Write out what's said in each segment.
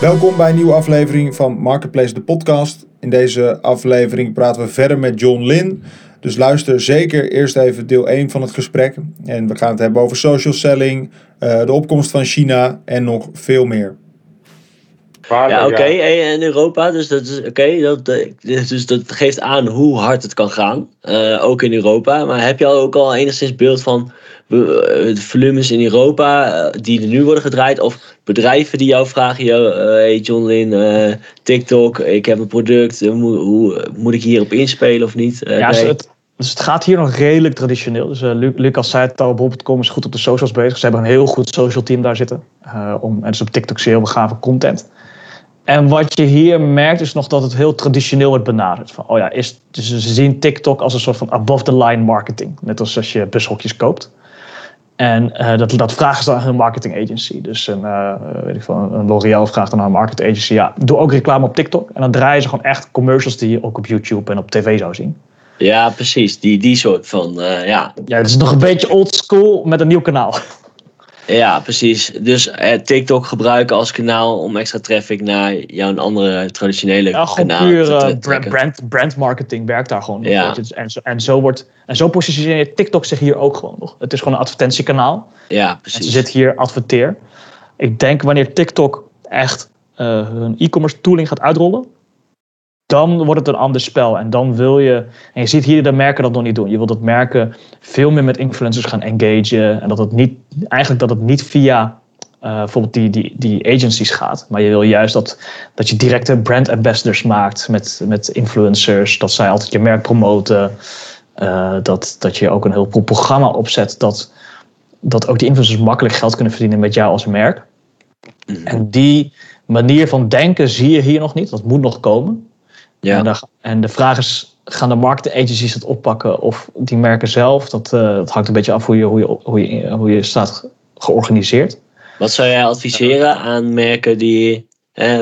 Welkom bij een nieuwe aflevering van Marketplace de podcast. In deze aflevering praten we verder met John Lin. Dus luister zeker eerst even deel 1 van het gesprek. En we gaan het hebben over social selling, uh, de opkomst van China en nog veel meer. Ja, oké. Okay. In Europa, dus dat, is, oké, dat, dus dat geeft aan hoe hard het kan gaan. Uh, ook in Europa. Maar heb je ook al enigszins beeld van de volumes in Europa uh, die er nu worden gedraaid? Of bedrijven die jou vragen, yo, hey John Lin, TikTok, ik heb een product, hoe, hoe, moet ik hierop inspelen of niet? ja, dus het, dus het gaat hier nog redelijk traditioneel. Dus Lucas zei het al, Bob.com is goed op de socials bezig. Ze hebben een heel goed social team daar zitten. om, en dus op TikTok zeer heel gave content. En wat je hier merkt is nog dat het heel traditioneel wordt benaderd. Van, oh ja, is, dus ze zien TikTok als een soort van above-the-line marketing. Net als als je bushokjes koopt. En uh, dat, dat vragen ze aan hun marketing agency. Dus een, uh, weet ik veel, een L'Oreal vraagt dan aan een marketing agency... ja, doe ook reclame op TikTok. En dan draaien ze gewoon echt commercials die je ook op YouTube en op tv zou zien. Ja, precies. Die, die soort van, uh, ja. Ja, het is nog een beetje old school met een nieuw kanaal. Ja, precies. Dus eh, TikTok gebruiken als kanaal om extra traffic naar jouw andere traditionele ja, kanaal puur, te uh, brand, brand, brand marketing werkt daar gewoon. Ja. En, zo, en, zo wordt, en zo positioneert TikTok zich hier ook gewoon nog. Het is gewoon een advertentiekanaal. Ja, precies. En ze zit hier adverteer. Ik denk wanneer TikTok echt uh, hun e-commerce tooling gaat uitrollen, dan wordt het een ander spel. En dan wil je, en je ziet hier de merken dat nog niet doen. Je wil dat merken veel meer met influencers gaan engagen. En dat het niet, eigenlijk dat het niet via uh, bijvoorbeeld die, die, die agencies gaat. Maar je wil juist dat, dat je directe brand ambassadors maakt met, met influencers. Dat zij altijd je merk promoten. Uh, dat, dat je ook een heel programma opzet dat, dat ook die influencers makkelijk geld kunnen verdienen met jou als merk. Mm. En die manier van denken zie je hier nog niet. Dat moet nog komen. Ja. En, de vraag is, gaan de marketing agencies het oppakken of die merken zelf? Dat, uh, dat hangt een beetje af hoe je, hoe je, hoe je, hoe je staat georganiseerd. Wat zou jij adviseren aan merken die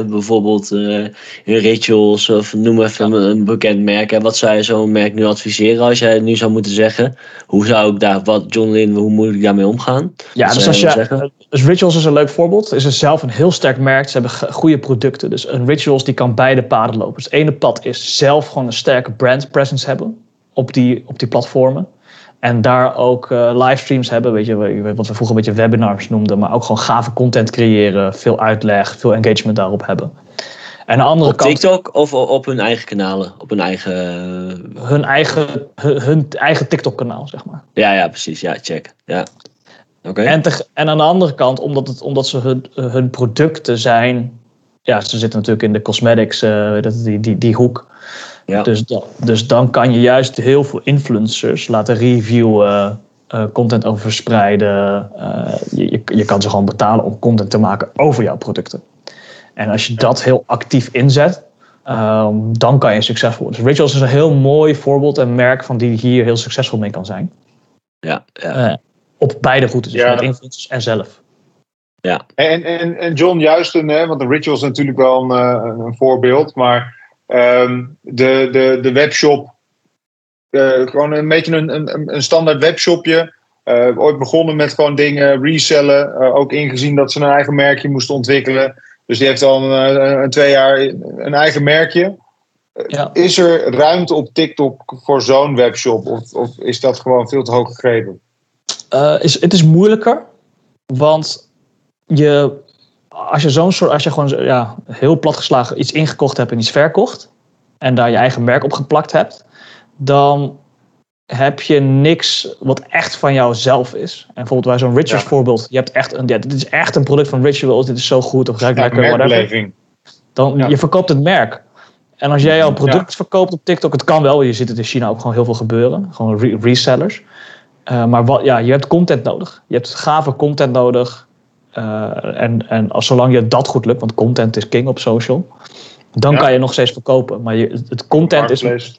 bijvoorbeeld uh, Rituals of noem even een, bekend merk. En wat zou je zo'n merk nu adviseren als jij het nu zou moeten zeggen? Hoe zou ik daar, wat John Lin, hoe moet ik daarmee omgaan? Ja, dus als je, dus Rituals is een leuk voorbeeld. Is is zelf een heel sterk merk. Ze hebben goede producten. Dus een Rituals die kan beide paden lopen. Dus het ene pad is zelf gewoon een sterke brand presence hebben op die, op die platformen. En daar ook uh, livestreams hebben, weet je, wat we vroeger een beetje webinars noemden, maar ook gewoon gave content creëren, veel uitleg, veel engagement daarop hebben. En de andere op kant, TikTok of op hun eigen kanalen? Op hun eigen... Hun eigen, hun, eigen TikTok-kanaal, zeg maar. Ja, ja, precies. Ja, check. Ja. Oké. En, en aan de andere kant, omdat, het, omdat ze hun, hun producten zijn... Ja, ze zitten natuurlijk in de cosmetics, uh, die, die, die hoek. Ja. Dus, dan, dus dan kan je juist heel veel influencers laten reviewen, uh, content over verspreiden. Uh, je, je kan ze gewoon betalen om content te maken over jouw producten. En als je dat heel actief inzet, um, dan kan je succesvol worden. Dus Rituals is een heel mooi voorbeeld en merk van die hier heel succesvol mee kan zijn. Ja, ja. Uh, op beide routes, dus ja. met influencers en zelf. Ja. En, en, en John, juist een, hè, want de Rituals is natuurlijk wel een, een voorbeeld, maar Ehm, de, de, de webshop, uh, gewoon een beetje een, een, een standaard webshopje. Uh, ooit begonnen met gewoon dingen resellen. Uh, ook ingezien dat ze een eigen merkje moesten ontwikkelen. Dus die heeft al een, een twee jaar een eigen merkje. Ja. Is er ruimte op TikTok voor zo'n webshop? Of, of is dat gewoon veel te hoog gegrepen? is, het is moeilijker. Want je als je zo'n soort, als je gewoon ja, heel platgeslagen iets ingekocht hebt en iets verkocht. En daar je eigen merk op geplakt hebt. Dan heb je niks wat echt van jouzelf is. En bijvoorbeeld bij zo'n Rituals voorbeeld. Je hebt echt een, ja, dit is echt een product van Rituals. Dit is zo goed. Of ruikt lekker, whatever. Dan, ja. je verkoopt het merk. En als jij jouw product verkoopt op TikTok, het kan wel. Je ziet het in China ook gewoon heel veel gebeuren. Gewoon resellers. Uh, maar wat, ja, je hebt content nodig. Je hebt gave content nodig. Uh, en, en als, zolang je dat goed lukt, want content is king op social, dan kan je nog steeds verkopen. Maar je, het content is.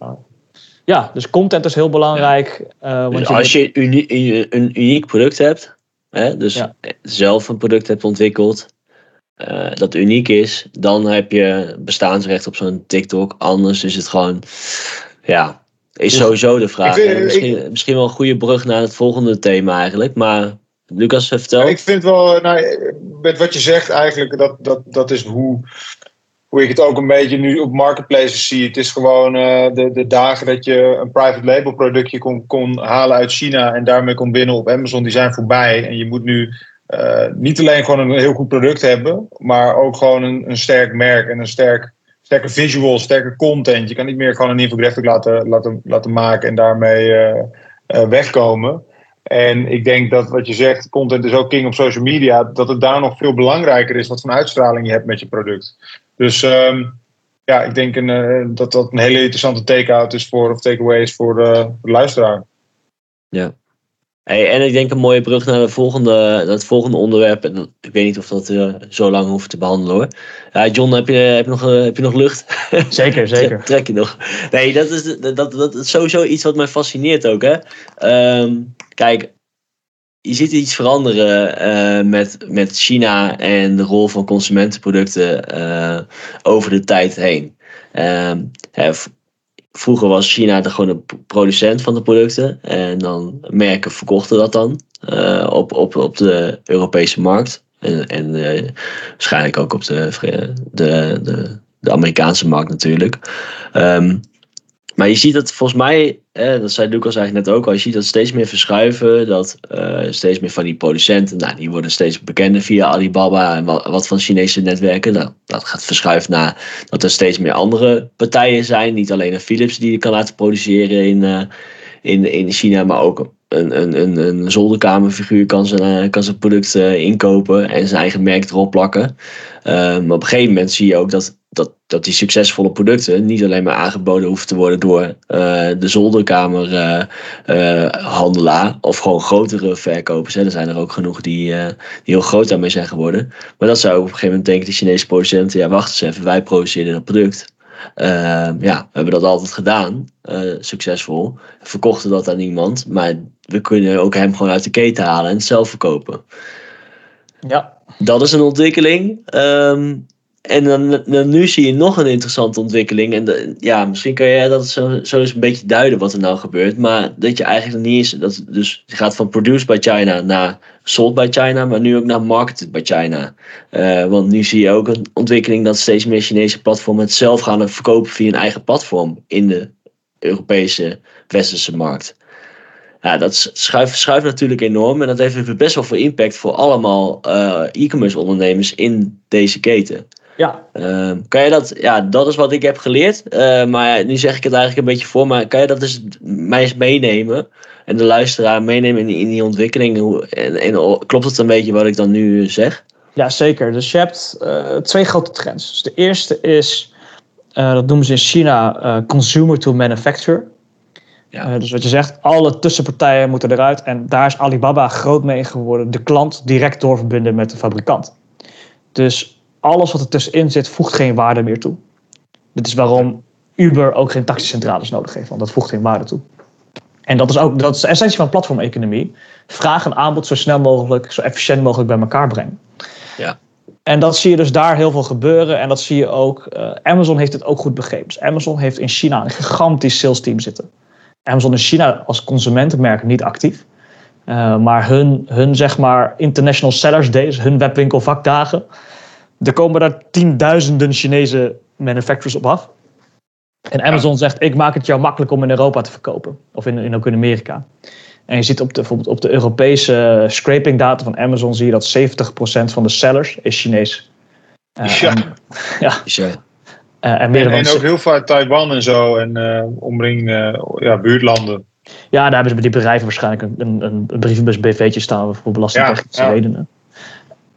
Ja, dus content is heel belangrijk. Uh, want dus je als je een uniek product hebt, hè, dus zelf een product hebt ontwikkeld, uh, dat uniek is, dan heb je bestaansrecht op zo'n TikTok. Anders is het gewoon, ja, is sowieso de vraag. misschien, misschien wel een goede brug naar het volgende thema eigenlijk. Maar Lucas, vertel. ik vind wel, nou, met wat je zegt eigenlijk, dat, dat, dat is hoe, hoe ik het ook een beetje nu op marketplaces zie. Het is gewoon uh, de, de dagen dat je een private label productje kon, kon halen uit China en daarmee kon binnen op Amazon, die zijn voorbij. En je moet nu uh, niet alleen gewoon een heel goed product hebben, maar ook gewoon een, een sterk merk en een sterk, sterke visual, sterke content. Je kan niet meer gewoon een infographic laten, laten, laten maken en daarmee uh, wegkomen. En ik denk dat wat je zegt, content is ook king op social media, dat het daar nog veel belangrijker is wat voor uitstraling je hebt met je product. Dus um, ja, ik denk een, uh, dat dat een hele interessante take-out is voor, of takeaway is voor de, de luisteraar. Ja. Hey, en ik denk een mooie brug naar, de volgende, naar het volgende onderwerp. En ik weet niet of dat uh, zo lang hoeft te behandelen hoor. Ja, John, heb je, heb je, nog, uh, heb je nog lucht? Zeker, zeker. Trek je nog. Nee, dat is, dat, dat, dat is sowieso iets wat mij fascineert ook. Hè? Um, kijk, je ziet iets veranderen uh, met, met China en de rol van consumentenproducten uh, over de tijd heen. Uh, hè, vroeger was China de gewoon de producent van de producten en dan merken verkochten dat dan uh, op, op, op de Europese markt. En, en waarschijnlijk ook op de, de, de, Amerikaanse markt natuurlijk. Um, maar je ziet dat volgens mij, eh, dat zei Lucas eigenlijk net ook al, je ziet dat steeds meer verschuiven. Dat uh, steeds meer van die producenten, nou, die worden steeds bekender via Alibaba en wat, van Chinese netwerken. Nou, dat gaat verschuiven naar dat er steeds meer andere partijen zijn. Niet alleen een Philips die je kan laten produceren in, uh, in, in China, maar ook een, een, een, een zolderkamerfiguur kan zijn, kan zijn product inkopen en zijn eigen merk erop plakken. maar op een gegeven moment zie je ook dat dat, dat die succesvolle producten niet alleen maar aangeboden hoeven te worden door de zolderkamerhandelaar of gewoon grotere verkopers. Hè. Er zijn er ook genoeg die, die heel groot daarmee zijn geworden. Maar dat zou op een gegeven moment denken de Chinese producenten, ja wacht eens even, wij produceren dat product. Ja, we hebben dat altijd gedaan, succesvol. Verkochten dat aan iemand, maar we kunnen ook hem gewoon uit de keten halen en het zelf verkopen. Ja. Dat is een ontwikkeling. Um, en dan, dan, nu zie je nog een interessante ontwikkeling. En ja, misschien kan jij dat zo, zo eens een beetje duiden wat er nou gebeurt. Maar dat je eigenlijk niet eens. Dat, dus je gaat van produced by China naar sold by China, maar nu ook naar marketed by China. Uh, want nu zie je ook een ontwikkeling dat steeds meer Chinese platformen het zelf gaan verkopen via een eigen platform in de Europese westerse markt. Ja, dat schuift, schuift natuurlijk enorm en dat heeft best wel veel impact voor allemaal uh, e-commerce ondernemers in deze keten. Ja. Uh, kan je dat, ja, dat is wat ik heb geleerd. Uh, maar nu zeg ik het eigenlijk een beetje voor. Maar kan je dat dus mij eens meenemen? En de luisteraar meenemen in die, in die ontwikkeling? Hoe, en, en, klopt het een beetje wat ik dan nu zeg? Ja, zeker. Dus je hebt uh, twee grote trends. Dus de eerste is, dat noemen ze in China, consumer to manufacturer. Ja. dus wat je zegt, alle tussenpartijen moeten eruit. En daar is Alibaba groot mee geworden. De klant direct doorverbinden met de fabrikant. Dus alles wat er tussenin zit, voegt geen waarde meer toe. Dit is waarom Uber ook geen taxicentrales nodig heeft, want dat voegt geen waarde toe. En dat is ook dat is de essentie van platformeconomie. Vraag en aanbod zo snel mogelijk, zo efficiënt mogelijk bij elkaar brengen. Ja. En dat zie je dus daar heel veel gebeuren. En dat zie je ook. Uh, Amazon heeft het ook goed begrepen. Dus Amazon heeft in China een gigantisch sales team zitten. Amazon in China als consumentenmerk niet actief. Uh, maar hun, hun zeg maar international sellers days, hun webwinkelvakdagen, er komen daar tienduizenden Chinese manufacturers op af. En Amazon zegt, ik maak het jou makkelijk om in Europa te verkopen. Of in, in ook in Amerika. En je ziet op de, bijvoorbeeld op de Europese scraping data van Amazon... zie je dat 70% van de sellers is Chinees. Uh, ja. En, ja. ja. Uh, en, meer en, en ook heel vaak Taiwan en zo en uh, omring ja, buurtlanden. Ja, daar hebben ze bij die bedrijven waarschijnlijk een, een, een brievenbus BV'tje staan voor belastingtechnische ja, redenen.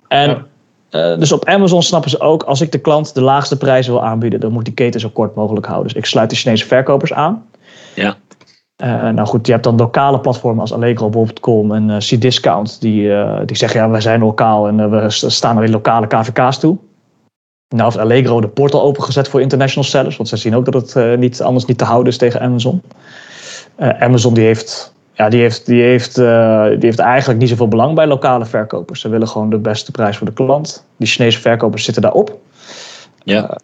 En uh, dus op Amazon snappen ze ook, als ik de klant de laagste prijzen wil aanbieden, dan moet die keten zo kort mogelijk houden. Dus ik sluit de Chinese verkopers aan. Ja. Uh, nou goed, je hebt dan lokale platformen als Allegro, Bob.com en uh, C-Discount. Die, uh, die zeggen, ja, wij zijn lokaal en we staan alleen lokale KVK's toe. Nou heeft Allegro de portal opengezet voor international sellers. Want ze zien ook dat het niet, anders niet te houden is tegen Amazon. Amazon die heeft ja, die heeft, die, heeft, uh, die heeft eigenlijk niet zoveel belang bij lokale verkopers. Ze willen gewoon de beste prijs voor de klant. Die Chinese verkopers zitten daarop. Ja. Uh,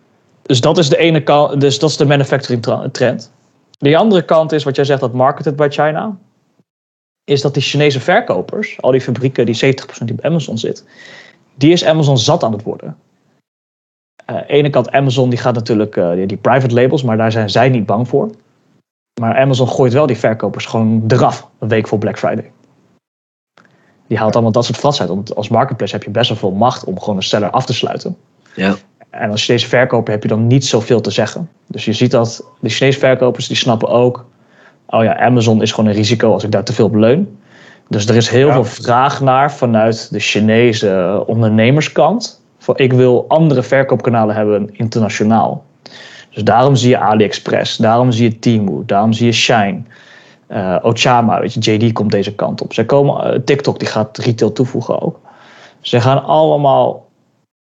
dus dat is de ene kant, dus dat is de manufacturing trend. De andere kant is wat jij zegt, dat marketed by China. is dat die Chinese verkopers, al die fabrieken, die 70% die op Amazon zit, die is Amazon zat aan het worden. Uh, aan de ene kant, Amazon die gaat natuurlijk die, private labels, maar daar zijn zij niet bang voor. Maar Amazon gooit wel die verkopers gewoon eraf een week voor Black Friday. Die haalt allemaal dat soort frats uit. Want als marketplace heb je best wel veel macht om gewoon een seller af te sluiten. Ja. En als Chinese verkoper heb je dan niet zoveel te zeggen. Dus je ziet dat de Chinese verkopers die snappen ook. Oh ja, Amazon is gewoon een risico als ik daar te veel op leun. Dus er is heel veel vraag naar vanuit de Chinese ondernemerskant. Voor ik wil andere verkoopkanalen hebben internationaal. Dus daarom zie je AliExpress, daarom zie je Temu, daarom zie je Shine. Uh, Ochama, weet je, JD komt deze kant op. Zij komen, uh, TikTok die gaat retail toevoegen ook. Ze gaan allemaal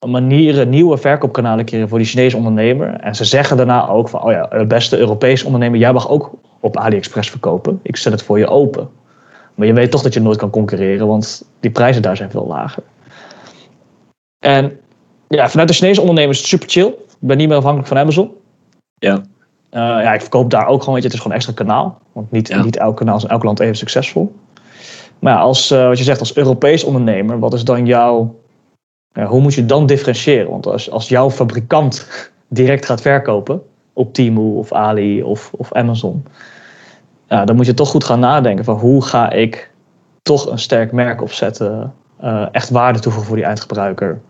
manieren, nieuwe verkoopkanalen creëren voor die Chinese ondernemer. En ze zeggen daarna ook van, oh ja, de beste Europese ondernemer, jij mag ook op AliExpress verkopen. Ik zet het voor je open. Maar je weet toch dat je nooit kan concurreren, want die prijzen daar zijn veel lager. En ja, vanuit de Chinese ondernemers is het super chill. Ik ben niet meer afhankelijk van Amazon. Ja. Uh, ja, ik verkoop daar ook gewoon, weet je, het is gewoon extra kanaal. Want niet, niet elk kanaal is in elk land even succesvol. Maar ja, als, uh, wat je zegt, als Europees ondernemer, wat is dan jouw hoe moet je dan differentiëren? Want als, als jouw fabrikant direct gaat verkopen op Temu of Ali of, of Amazon, ja, dan moet je toch goed gaan nadenken van hoe ga ik toch een sterk merk opzetten, uh, echt waarde toevoegen voor die eindgebruiker.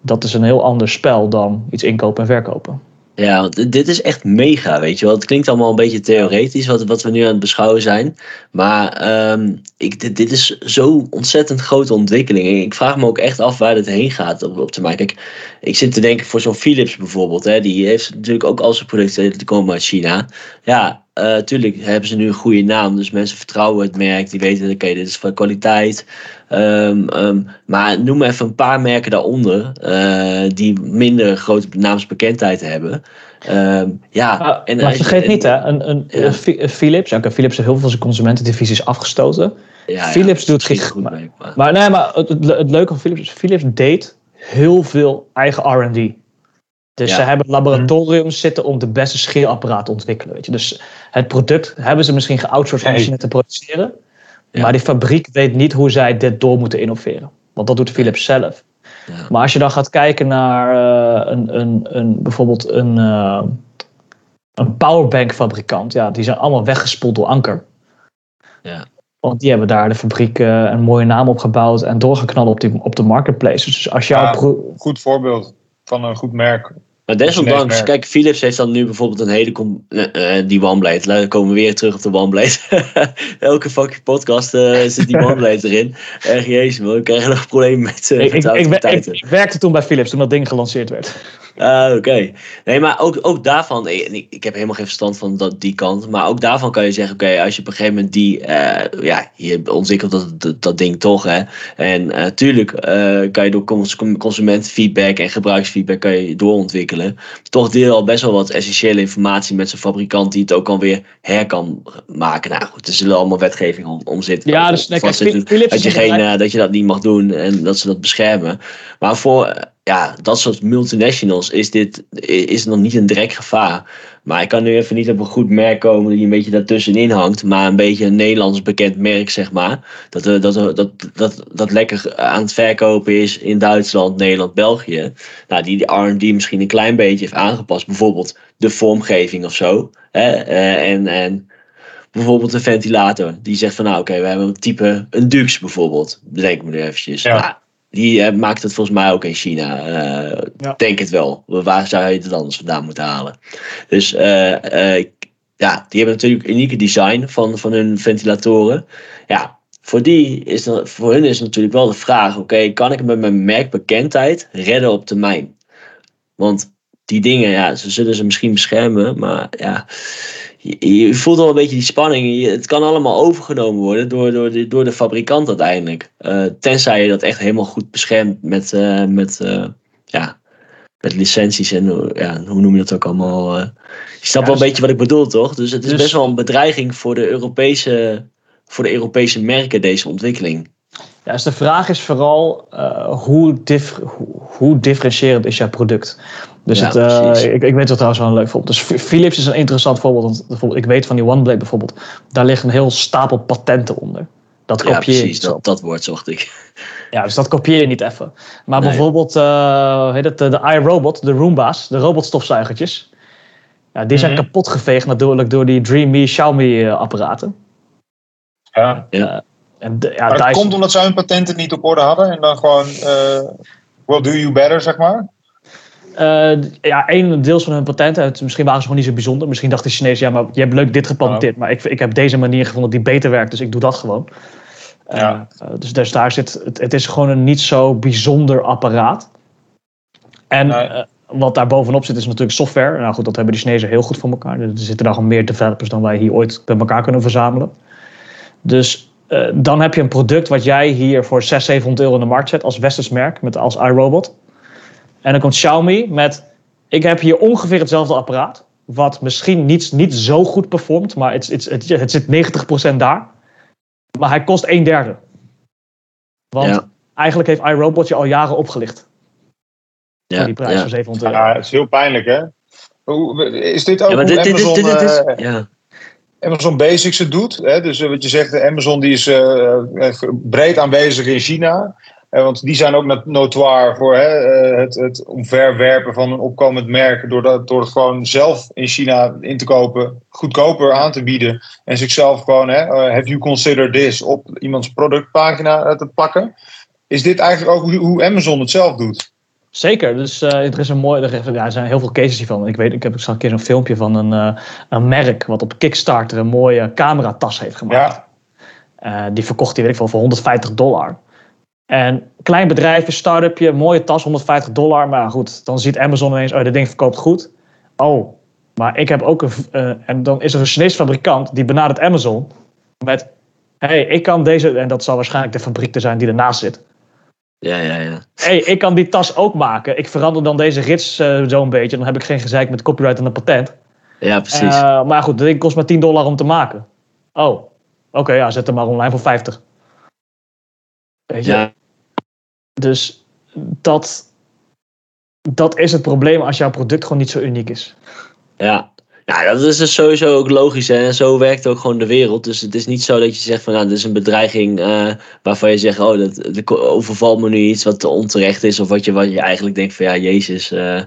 Dat is een heel ander spel dan iets inkopen en verkopen. Ja, dit is echt mega, weet je wel. Het klinkt allemaal een beetje theoretisch wat, wat we nu aan het beschouwen zijn. Maar um, ik, dit, is zo'n ontzettend grote ontwikkeling. Ik vraag me ook echt af waar dit heen gaat op, op termijn. Kijk, ik zit te denken voor zo'n Philips bijvoorbeeld. Hè, die heeft natuurlijk ook al zijn producten te komen uit China. Ja, Natuurlijk uh, hebben ze nu een goede naam, dus mensen vertrouwen het merk. Die weten, oké, dit is van kwaliteit. Um, um, maar noem even een paar merken daaronder uh, die minder grote naamsbekendheid hebben. Um, ja, maar, en, maar vergeet niet, hè, een, een, ja. een Philips, okay, Philips heeft heel veel van zijn consumentendivisies afgestoten. Ja, Philips ja, doet geen. Maar, maar, maar, nee, maar het, het, het leuke van Philips is, Philips deed heel veel eigen RD. Dus ze hebben laboratoriums zitten om de beste scheerapparaat te ontwikkelen. Weet je. Dus het product hebben ze misschien geoutsourced om machine te produceren. Maar die fabriek weet niet hoe zij dit door moeten innoveren. Want dat doet Philips zelf. Ja. Maar als je dan gaat kijken naar uh, een, een, een, bijvoorbeeld een, uh, een powerbank fabrikant. Ja, die zijn allemaal weggespoeld door Anker. Ja. Want die hebben daar de fabriek uh, een mooie naam op gebouwd en doorgeknald op, die, op de marketplace. Dus als jouw goed voorbeeld van een goed merk. Maar desondanks, kijk, Philips heeft dan nu bijvoorbeeld een hele. Uh, die OneBlade. Dan komen we weer terug op de OneBlade. Elke fucking podcast uh, zit die OneBlade erin. Erg jezus, man. We krijgen nog problemen met, uh, ik, met ik, ik, ik, werkte toen bij Philips toen dat ding gelanceerd werd. Ah, oké. Okay. Nee, maar ook, ook daarvan, ik, ik heb helemaal geen verstand van dat, die kant, maar ook daarvan kan je zeggen, oké, als je op een gegeven moment die, ja, je ontwikkelt dat, dat, dat, ding toch, hè. En natuurlijk kan je door consumentenfeedback en gebruiksfeedback kan je doorontwikkelen. Toch deel al best wel wat essentiële informatie met zijn fabrikant die het ook alweer her kan maken. Nou goed, er zullen allemaal wetgeving om, om zitten. Ja, dus nee, kijk, dat, je geen, uh, dat je dat niet mag doen en dat ze dat beschermen. Maar voor ja, dat soort multinationals is dit is nog niet een direct gevaar. Maar ik kan nu even niet op een goed merk komen die een beetje daartussenin hangt. Maar een beetje een Nederlands bekend merk, zeg maar. Dat, dat, dat, dat, dat, dat lekker aan het verkopen is in Duitsland, Nederland, België. Nou, die de RD misschien een klein beetje heeft aangepast. Bijvoorbeeld de vormgeving of zo. Hè? En, en bijvoorbeeld een ventilator. Die zegt van nou oké, we hebben een type, een Dux bijvoorbeeld. Bedenk me nu eventjes. Ja. Nou, die uh, maakt het volgens mij ook in China. Uh, ja. Denk het wel. Waar zou je het anders vandaan moeten halen? Dus uh, ja, die hebben natuurlijk een unieke design van, van hun ventilatoren. Ja, voor, die is voor hun is natuurlijk wel de vraag: oké, okay, kan ik met mijn merkbekendheid redden op termijn? Want die dingen, ja, ze zullen ze misschien beschermen, maar ja je, voelt al een beetje die spanning. het kan allemaal overgenomen worden door, door, de, door de fabrikant uiteindelijk. Uh, tenzij je dat echt helemaal goed beschermt met, uh, met, uh, ja, met licenties en ja, hoe noem je dat ook allemaal. je snapt ja, wel een beetje wat ik bedoel, toch? Dus het is dus, best wel een bedreiging voor de Europese, voor de Europese merken, deze ontwikkeling. Ja, dus de vraag is vooral hoe, dif, hoe, hoe differentiërend is jouw product? Dus ja, het, uh, ik, ik weet het trouwens wel een leuk voorbeeld. Dus Philips is een interessant voorbeeld. Want bijvoorbeeld, ik weet van die OneBlade bijvoorbeeld, daar ligt een heel stapel patenten onder. Dat kopieer ja, precies, dat, dat woord zocht ik. Ja, dus dat kopieer je niet even. Maar bijvoorbeeld, uh, heet het, de iRobot, de Roomba's, de robotstofzuigertjes. Ja, die zijn mm kapot geveegd natuurlijk door die Dreamy Xiaomi apparaten. Ja. ja. En ja, maar dat komt omdat zij hun patenten niet op orde hadden en dan gewoon uh, will do you better, zeg maar? Uh, ja, één deels van hun patenten. Het, misschien waren ze gewoon niet zo bijzonder. Misschien dacht de Chinezen, ja, maar je hebt leuk dit gepatenteerd. Maar ik, ik heb deze manier gevonden die beter werkt, dus ik doe dat gewoon. Uh, ja. dus, dus, daar zit, het, het, is gewoon een niet zo bijzonder apparaat. En nee. wat daar bovenop zit is natuurlijk software. Nou goed, dat hebben de Chinezen heel goed voor elkaar. Er zitten daar gewoon meer developers dan wij hier ooit bij elkaar kunnen verzamelen. Dus uh, dan heb je een product wat jij hier voor 600, 700 euro in de markt zet als westers merk, met als iRobot. En dan komt Xiaomi met, ik heb hier ongeveer hetzelfde apparaat, wat misschien niet, niet zo goed performt, maar het, het, het, het zit 90% daar. Maar hij kost een derde. Want eigenlijk heeft iRobot je al jaren opgelicht. Ja, die prijs ja. van 700 euro. Ja, het is heel pijnlijk hè. Is dit ook ja, dit, Amazon... Dit, dit, dit, is, ja. Amazon Basics het doet. Hè? Dus eh, wat je zegt, Amazon die is uh, breed aanwezig in China. Uh, want die zijn ook notoire voor hè, het, het omverwerpen van een opkomend merk. Door, dat, door het gewoon zelf in China in te kopen, goedkoper aan te bieden. En zichzelf gewoon, hè, have you considered this, op iemands productpagina te pakken. Is dit eigenlijk ook hoe, Amazon het zelf doet? Zeker, dus uh, er, is een mooi, er, er, zijn heel veel cases hiervan. Ik weet, ik heb een keer zo'n filmpje van een, uh, een merk wat op Kickstarter een mooie cameratas heeft gemaakt. Ja. Uh, die verkocht hij, weet ik veel, voor 150 dollar. En klein bedrijfje, start-upje, mooie tas, 150 dollar. Maar goed, dan ziet Amazon ineens, oh, dit ding verkoopt goed. Oh, maar ik heb ook een. en dan is er een Chinese fabrikant die benadert Amazon met: hey, ik kan deze. En dat zal waarschijnlijk de fabriek te zijn die ernaast zit. Ja, ja, ja. hey, ik kan die tas ook maken. Ik verander dan deze rits uh, zo'n beetje. Dan heb ik geen gezeik met copyright en een patent. Ja, precies. Uh, maar goed, dat ding kost maar 10 dollar om te maken. Oh, oké, okay, ja, zet hem maar online voor 50. Weet je? Ja. Dus dat, dat is het probleem als jouw product gewoon niet zo uniek is. Ja, ja, dat is dus sowieso ook logisch. Hè? En zo werkt ook gewoon de wereld. Dus het is niet zo dat je zegt van nou, dit is een bedreiging uh, waarvan je zegt, oh, dat, overvalt me nu iets wat onterecht is. Of wat je, wat je eigenlijk denkt van ja, Jezus, uh,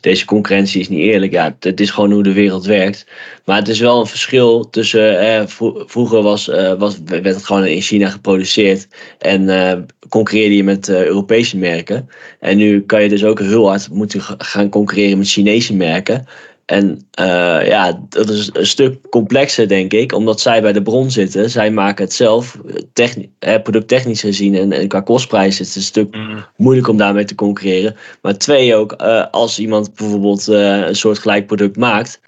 deze concurrentie is niet eerlijk. Ja, het is gewoon hoe de wereld werkt. Maar het is wel een verschil tussen, uh, vroeger was, was, werd het gewoon in China geproduceerd. En concurreerde je met Europese merken. En nu kan je dus ook heel hard moeten gaan concurreren met Chinese merken. En uh, ja, dat is een stuk complexer, denk ik, omdat zij bij de bron zitten. Zij maken het zelf, eh, producttechnisch gezien en, en qua kostprijs is het een stuk mm. moeilijk om daarmee te concurreren. Maar twee ook, uh, als iemand bijvoorbeeld uh, een soort gelijk product maakt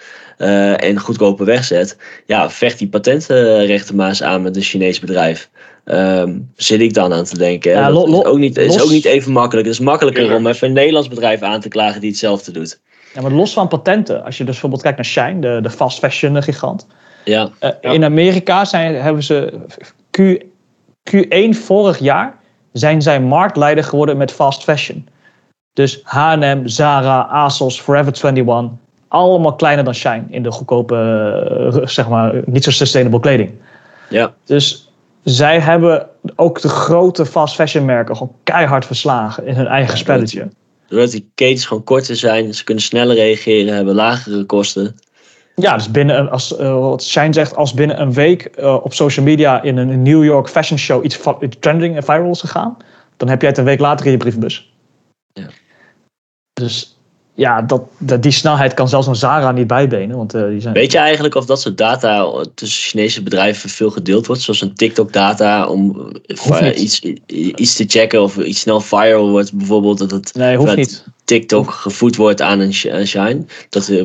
en goedkoper wegzet, ja, vecht die patentrechten maar eens aan met een Chinees bedrijf. Um, zit ik dan aan te denken. Ja, is, ook niet, is ook niet even makkelijk. Het is makkelijker om even een Nederlands bedrijf aan te klagen die hetzelfde doet. Ja, maar los van patenten, als je dus bijvoorbeeld kijkt naar Shine, de, de fast fashion gigant. Ja. Uh, In Amerika zijn, hebben ze Q, Q1 vorig jaar zijn zij marktleider geworden met fast fashion. Dus H&M, Zara, ASOS, Forever 21, allemaal kleiner dan Shine in de goedkope, uh, zeg maar, niet zo sustainable kleding. Ja. Dus zij hebben ook de grote fast fashion merken gewoon keihard verslagen in hun eigen spelletje doordat die ketens gewoon korter zijn, ze kunnen sneller reageren, hebben lagere kosten. Ja, dus binnen, als, uh, wat Shine zegt, als binnen een week uh, op social media in een New York fashion show iets, iets trending en viral is gegaan, dan heb jij het een week later in je brievenbus. Ja. Dus ja, dat, dat, die snelheid kan zelfs een Zara niet bijbenen. Want, uh, die zijn... Weet je eigenlijk of dat soort data tussen Chinese bedrijven veel gedeeld wordt? Zoals een TikTok-data om iets, iets te checken of iets snel viral wordt. Bijvoorbeeld dat het nee, hoeft niet. TikTok gevoed wordt aan een, shine. Dat, uh,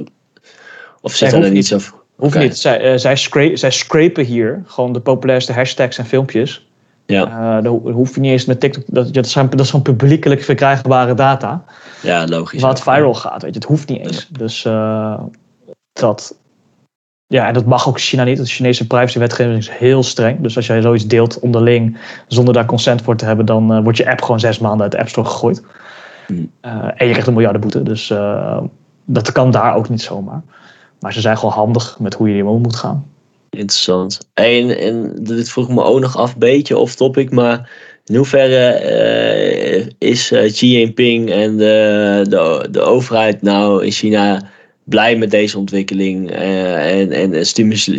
of zit er niet zo... Hoeft okay. niet. Zij, zij, scra zij scrapen hier gewoon de populairste hashtags en filmpjes. Ja. Uh, dan hoef je niet eens met TikTok. Dat, dat, zijn, dat is gewoon publiekelijk verkrijgbare data. Ja, logisch. Wat viral gaat, weet je. Het hoeft niet eens. Dus uh, dat. Ja, en dat mag ook China niet. De Chinese privacywetgeving is heel streng. Dus als jij zoiets deelt onderling zonder daar consent voor te hebben, dan uh, wordt je app gewoon zes maanden uit de App Store gegooid. Hmm. en je krijgt een miljardenboete. Dus dat kan daar ook niet zomaar. Maar ze zijn gewoon handig met hoe je hiermee om moet gaan. Interessant. En, en dit vroeg me ook nog af, een beetje off topic, maar in hoeverre uh, is uh, Xi Jinping en de, de, de overheid nou in China blij met deze ontwikkeling? Uh, en en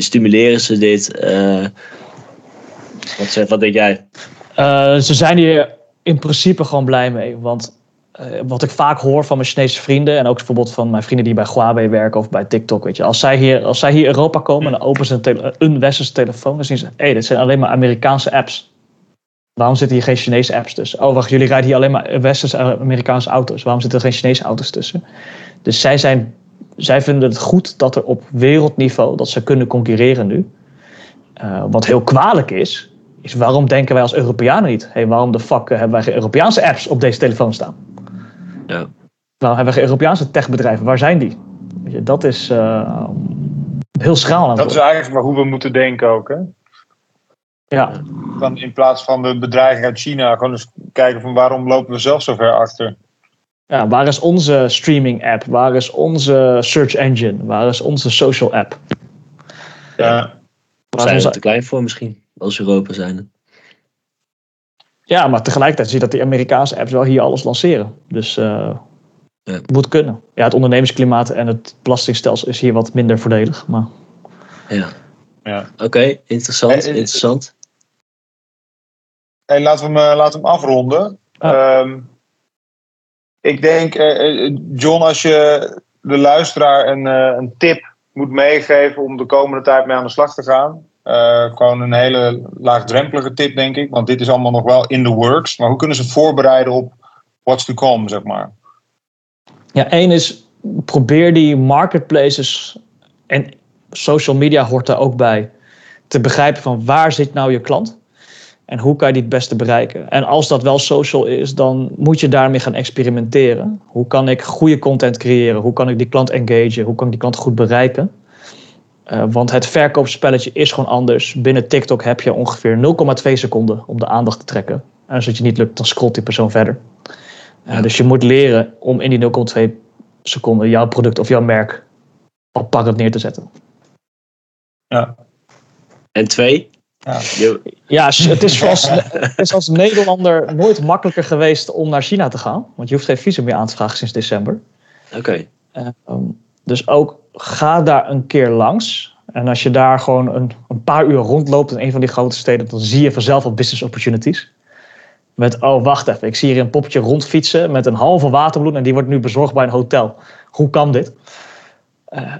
stimuleren ze dit? wat, wat denk jij? ze zijn hier in principe gewoon blij mee. Want wat ik vaak hoor van mijn Chinese vrienden en ook bijvoorbeeld van mijn vrienden die bij Huawei werken of bij TikTok, weet je, als zij hier, als zij hier Europa komen en dan openen ze een, westerse telefoon, dan zien ze, hé, hey, dit zijn alleen maar Amerikaanse apps. Waarom zitten hier geen Chinese apps tussen? Oh, wacht, jullie rijden hier alleen maar westerse Amerikaanse auto's. Waarom zitten er geen Chinese auto's tussen? Dus zij, zijn, zij vinden het goed dat er op wereldniveau dat ze kunnen concurreren nu. Uh, wat heel kwalijk is, is waarom denken wij als Europeanen niet? Hey, waarom de fuck hebben wij geen Europese apps op deze telefoon staan? Ja. Waarom hebben we geen Europese techbedrijven? Waar zijn die? Weet je, dat is uh, heel schraal. Dat is eigenlijk maar hoe we moeten denken ook. Hè? Ja. Dan in plaats van de bedreiging uit China, gewoon eens kijken van waarom lopen we zelf zo ver achter. Ja, waar is onze streaming app? Waar is onze search engine? Waar is onze social app? Ja. Waar zijn we te klein voor misschien, als Europa zijn. Ja, maar tegelijkertijd zie je dat die Amerikaanse apps wel hier alles lanceren. Dus uh, ja. moet kunnen. Ja, het ondernemersklimaat en het belastingstelsel is hier wat minder voordelig. Maar... Ja. Ja. Oké, interessant, interessant. Hey, laten, we hem, laten we hem afronden. Ehm, ik denk, eh, eh, John, als je de luisteraar een, eh, een tip moet meegeven om de komende tijd mee aan de slag te gaan. Gewoon een hele laagdrempelige tip, denk ik. Want dit is allemaal nog wel in the works. Maar hoe kunnen ze voorbereiden op what's to come, zeg maar? Ja, één is probeer die marketplaces en social media hoort daar ook bij. Te begrijpen van waar zit nou je klant? En hoe kan je die het beste bereiken? En als dat wel social is, dan moet je daarmee gaan experimenteren. Hoe kan ik goede content creëren? Hoe kan ik die klant engagen? Hoe kan ik die klant goed bereiken? Uh, want het verkoopspelletje is gewoon anders. Binnen TikTok heb je ongeveer 0,2 seconden om de aandacht te trekken. En als het je niet lukt, dan scrolt die persoon verder. Uh, Dus je moet leren om in die 0,2 seconden jouw product of jouw merk apart neer te zetten. Ja. En twee? Ja, ja het, is als, het is als Nederlander nooit makkelijker geweest om naar China te gaan. Want je hoeft geen visum meer aan te vragen sinds december. Oké. Ehm, dus ook ga daar een keer langs. En als je daar gewoon een, een paar uur rondloopt in een van die grote steden, dan zie je vanzelf al business opportunities. Met, oh wacht even, ik zie hier een poppetje rondfietsen met een halve waterbloem en die wordt nu bezorgd bij een hotel. Hoe kan dit? Uh,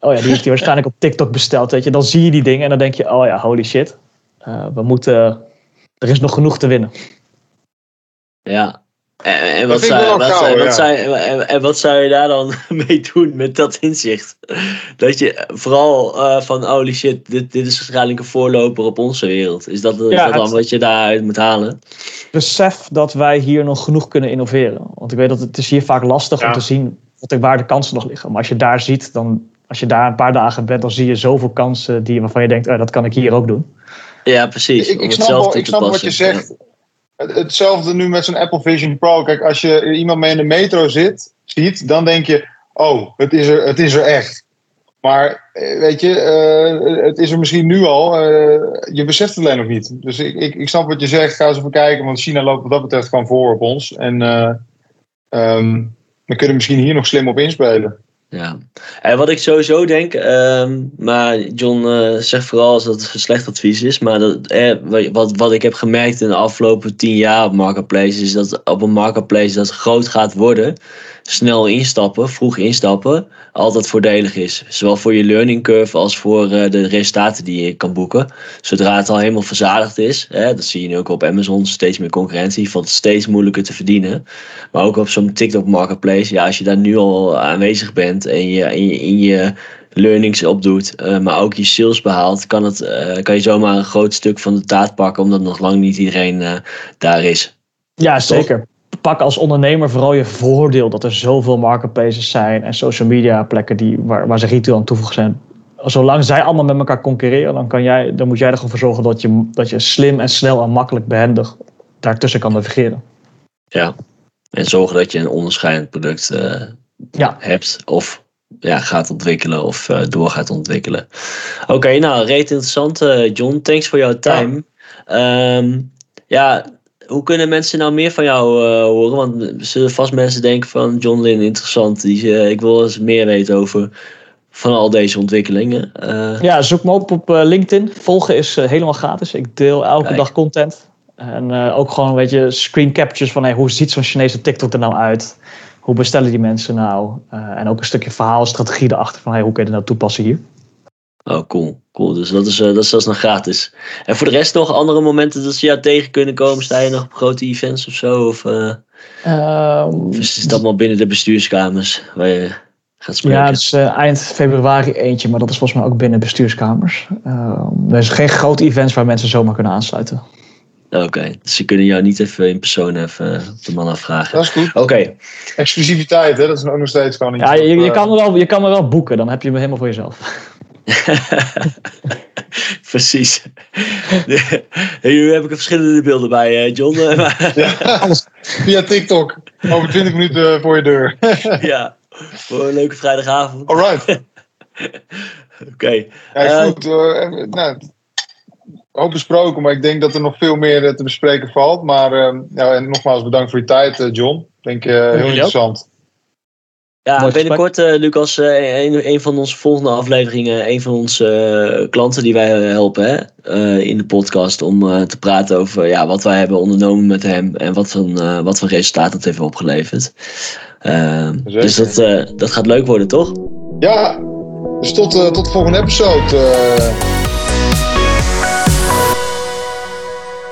oh ja, die heeft hij waarschijnlijk op TikTok besteld. Weet je. Dan zie je die dingen en dan denk je, oh ja, holy shit. Uh, we moeten, er is nog genoeg te winnen. Ja. En, en wat, zou, wat, gauw, wat, zou, en, en, wat zou je daar dan mee doen met dat inzicht? Dat je vooral uh, van holy shit, dit, dit is waarschijnlijk een voorloper op onze wereld. Is dat, ja, is dat dan wat je daaruit moet halen? Besef dat wij hier nog genoeg kunnen innoveren. Want ik weet dat het is hier vaak lastig ja. om te zien waar de kansen nog liggen. Maar als je daar ziet, dan als je daar een paar dagen bent, dan zie je zoveel kansen die, waarvan je denkt, oh, dat kan ik hier ook doen. Ja, precies. Ik, ik snap, ik snap wat je zegt. Hetzelfde nu met zo'n Apple Vision Pro. Kijk, als je iemand mee in de metro zit, ziet, dan denk je, oh, het is er, het is er echt. Maar eh, weet je, uh, het is er misschien nu al. Uh, je beseft het alleen nog niet. Dus ik, ik, ik snap wat je zegt. Ga eens even kijken. Want China loopt wat dat betreft gewoon voor op ons. En um, we kunnen misschien hier nog slim op inspelen. Ja, en wat ik sowieso denk, ehm, maar John uh, zegt vooral dat het slecht advies is, maar dat, eh, wat, wat ik heb gemerkt in de afgelopen tien jaar op Marketplace is dat op een Marketplace dat groot gaat worden, snel instappen, vroeg instappen, altijd voordelig is. Zowel voor je learning curve als voor uh, de resultaten die je kan boeken. Zodra het al helemaal verzadigd is, hè, dat zie je nu ook op Amazon, steeds meer concurrentie, valt het steeds moeilijker te verdienen. Maar ook op zo'n TikTok Marketplace, ja, als je daar nu al aanwezig bent en je in je, in je learnings opdoet, uh, maar ook je sales behaalt, kan, het, uh, kan je zomaar een groot stuk van de taart pakken, omdat nog lang niet iedereen daar is. Ja, zeker pak als ondernemer vooral je voordeel dat er zoveel marketplaces zijn en social media plekken die, waar, waar ze retail aan toevoegen zijn. Zolang zij allemaal met elkaar concurreren, dan, kan jij, dan moet jij er gewoon voor zorgen dat je, dat je slim en snel en makkelijk behendig daartussen kan navigeren. Ja, en zorgen dat je een onderscheidend product uh, ja. hebt of ja, gaat ontwikkelen of door gaat ontwikkelen. Oké, nou, reet interessant, John. Thanks voor jouw time. Ja. Ehm, ja, hoe kunnen mensen nou meer van jou horen? Want er zullen vast mensen denken van John Lin, interessant. Die, ik wil eens meer weten over van al deze ontwikkelingen. Uh, ja, zoek me op op LinkedIn. Volgen is helemaal gratis. Ik deel elke dag content. En ook gewoon, weet je, screen captures van hey, hoe ziet zo'n Chinese TikTok er nou uit? Hoe bestellen die mensen nou? En ook een stukje verhaalstrategie erachter van hey, hoe kun je het nou toepassen hier? Oh, cool. Cool. Dus dat is, uh, dat is zelfs nog gratis. En voor de rest nog andere momenten dat ze jou tegen kunnen komen? Sta je nog op grote events of zo? Of, um, of is het allemaal binnen de bestuurskamers waar je gaat spreken? Ja, het is eind februari eentje, maar dat is volgens mij ook binnen bestuurskamers. Ehm, er is geen grote events waar mensen zomaar kunnen aansluiten. Oké, dus ze kunnen jou niet even in persoon even de man afvragen. Dat is goed. Oké. Exclusiviteit, hè? dat is ook nog steeds gewoon niet. Ja, je, je, kan er wel, je kan er wel boeken, dan heb je hem helemaal voor jezelf. Precies. Hier heb ik verschillende beelden bij, John. ja, alles via TikTok. Over 20 minuten voor je deur. ja, voor een leuke vrijdagavond. Alright. Oké. Okay. Ja, goed. Uh, nou, hoop besproken, maar ik denk dat er nog veel meer eh, te bespreken valt. Maar uh, ja, en nogmaals bedankt voor je tijd, John. Ik denk uh, heel interessant. Ja, Mooi binnenkort, Lucas, een, een van onze volgende afleveringen, een van onze klanten die wij helpen hè, in de podcast om te praten over ja, wat wij hebben ondernomen met hem en wat voor, wat voor resultaat het heeft opgeleverd. dus dat, dat gaat leuk worden, toch? Ja, dus tot, tot de volgende episode.